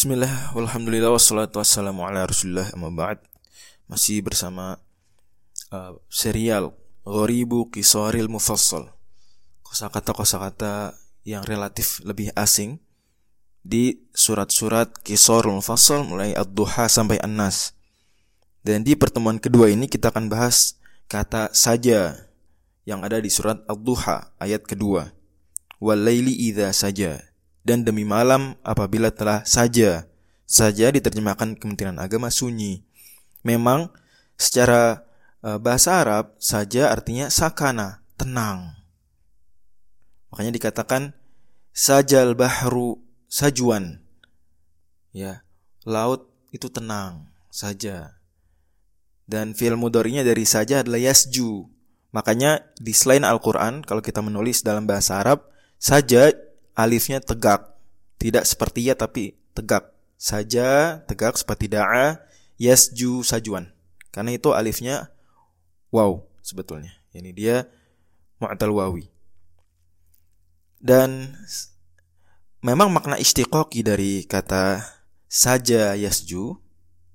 Bismillah, walhamdulillah, wassalatu wassalamu ala rasulullah amma ba'd. Masih bersama uh, serial Ghoribu Kisaril Mufassal. Kosakata-kosakata yang relatif lebih asing Di surat-surat Kisaril Mufassal mulai Ad-Duha sampai An-Nas. Dan di pertemuan kedua ini kita akan bahas kata saja Yang ada di surat Ad-Duha ayat kedua. Walaili idha saja dan demi malam apabila telah saja saja diterjemahkan Kementerian Agama sunyi. Memang secara uh, bahasa Arab saja artinya sakana, tenang. Makanya dikatakan sajal bahru sajuan. Ya, laut itu tenang saja. Dan fi'il mudhari'nya dari saja adalah yasju. Makanya di selain Al-Qur'an kalau kita menulis dalam bahasa Arab saja alifnya tegak. Tidak seperti ya tapi tegak. Saja tegak seperti da'a yasju sajuan. Karena itu alifnya wow sebetulnya. Ini dia mu'tal wawi. Dan memang makna istiqoqi dari kata saja yasju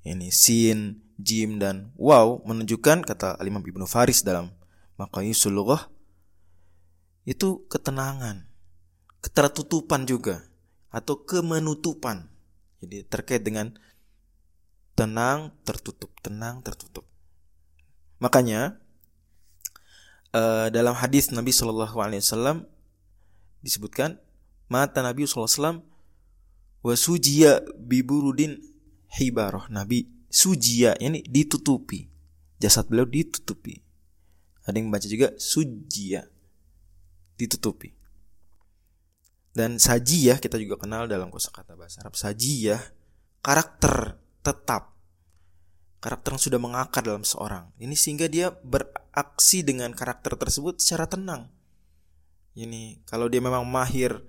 ini sin, jim dan wow menunjukkan kata Imam Ibnu Faris dalam Maqayisul itu ketenangan ketertutupan juga atau kemenutupan. Jadi terkait dengan tenang tertutup, tenang tertutup. Makanya uh, dalam hadis Nabi Shallallahu Alaihi Wasallam disebutkan mata Nabi Shallallahu Alaihi Wasallam wasujia biburudin hibaroh Nabi sujia ini ditutupi jasad beliau ditutupi ada yang baca juga sujia ditutupi dan sajiyah kita juga kenal dalam kosakata bahasa Arab. Sajiyah karakter tetap. Karakter yang sudah mengakar dalam seorang. Ini sehingga dia beraksi dengan karakter tersebut secara tenang. Ini kalau dia memang mahir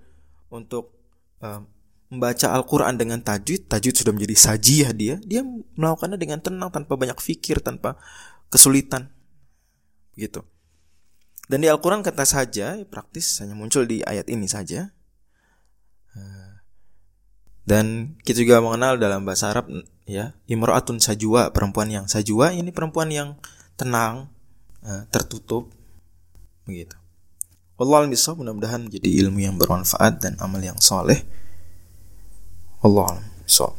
untuk um, membaca Al-Quran dengan tajwid, tajwid sudah menjadi sajiyah dia, dia melakukannya dengan tenang tanpa banyak fikir, tanpa kesulitan. Gitu. Dan di Al-Quran kata saja praktis hanya muncul di ayat ini saja. Dan kita juga mengenal dalam bahasa Arab ya, imro'atun sajwa, perempuan yang sajwa ini perempuan yang tenang, eh, tertutup begitu. Allah bisa mudah-mudahan menjadi ilmu yang bermanfaat dan amal yang soleh. Allah bisa.